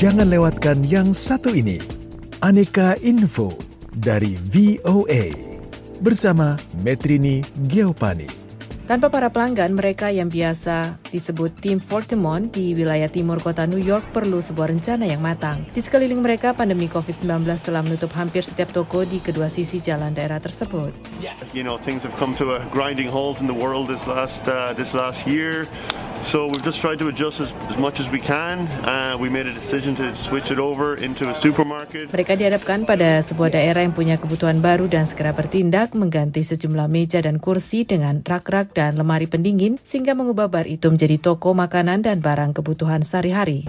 Jangan lewatkan yang satu ini. Aneka Info dari VOA bersama Metrini Geopani. Tanpa para pelanggan, mereka yang biasa disebut tim Fortemont di wilayah timur kota New York perlu sebuah rencana yang matang. Di sekeliling mereka, pandemi COVID-19 telah menutup hampir setiap toko di kedua sisi jalan daerah tersebut. You know, things have come to a grinding halt in the world this last uh, this last year. So we've just tried to adjust as, as much as we can. Uh, we made a decision to switch it over into a supermarket. Mereka dihadapkan pada sebuah daerah yang punya kebutuhan baru dan segera bertindak mengganti sejumlah meja dan kursi dengan rak-rak dan lemari pendingin sehingga mengubah bar itu menjadi toko makanan dan barang kebutuhan sehari-hari.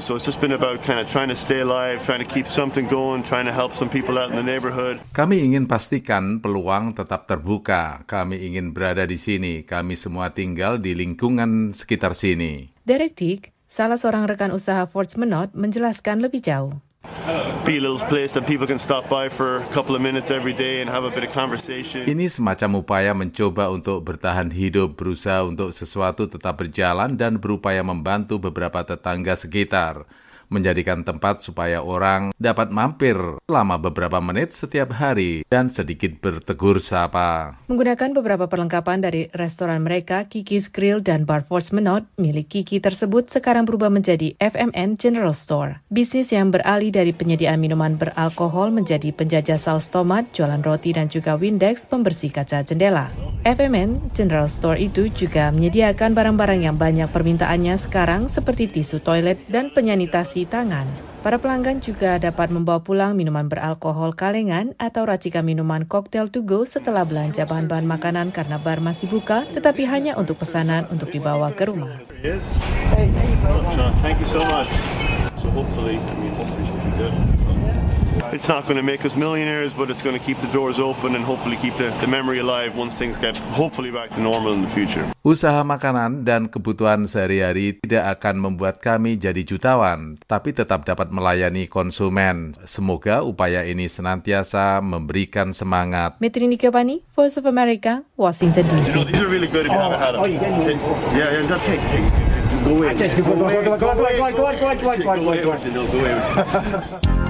So it's just been about kind of trying to stay alive, trying to keep something going, trying to help some people out in the neighborhood. Kami ingin pastikan peluang tetap terbuka. Kami ingin berada di sini. Kami semua tinggal di lingkungan sekitar sini. Derek Tick, salah seorang rekan usaha Ford Menot, menjelaskan lebih jauh. Ini semacam upaya mencoba untuk bertahan hidup, berusaha untuk sesuatu tetap berjalan dan berupaya membantu beberapa tetangga sekitar menjadikan tempat supaya orang dapat mampir selama beberapa menit setiap hari dan sedikit bertegur sapa. Menggunakan beberapa perlengkapan dari restoran mereka, Kiki's Grill dan Bar Force Menot, milik Kiki tersebut sekarang berubah menjadi FMN General Store. Bisnis yang beralih dari penyediaan minuman beralkohol menjadi penjajah saus tomat, jualan roti dan juga Windex pembersih kaca jendela. FMN General Store itu juga menyediakan barang-barang yang banyak permintaannya sekarang seperti tisu toilet dan penyanitasi tangan. Para pelanggan juga dapat membawa pulang minuman beralkohol kalengan atau racikan minuman koktail to go setelah belanja bahan-bahan makanan karena bar masih buka, tetapi hanya untuk pesanan untuk dibawa ke rumah. It's not going to make us millionaires, but it's going to keep the doors open and hopefully keep the, the memory alive once things get hopefully back to normal in the future. Usaha makanan dan kebutuhan sehari-hari tidak akan membuat kami jadi jutawan, tapi tetap dapat melayani konsumen. Semoga upaya ini senantiasa memberikan semangat. Metri Nikopani, Voice of America, Washington DC. You know, these are really good if you haven't had them. Oh, take, Yeah, Go away. Go away. Go away. Go away, go away, go away, go away, go away, go away, go away.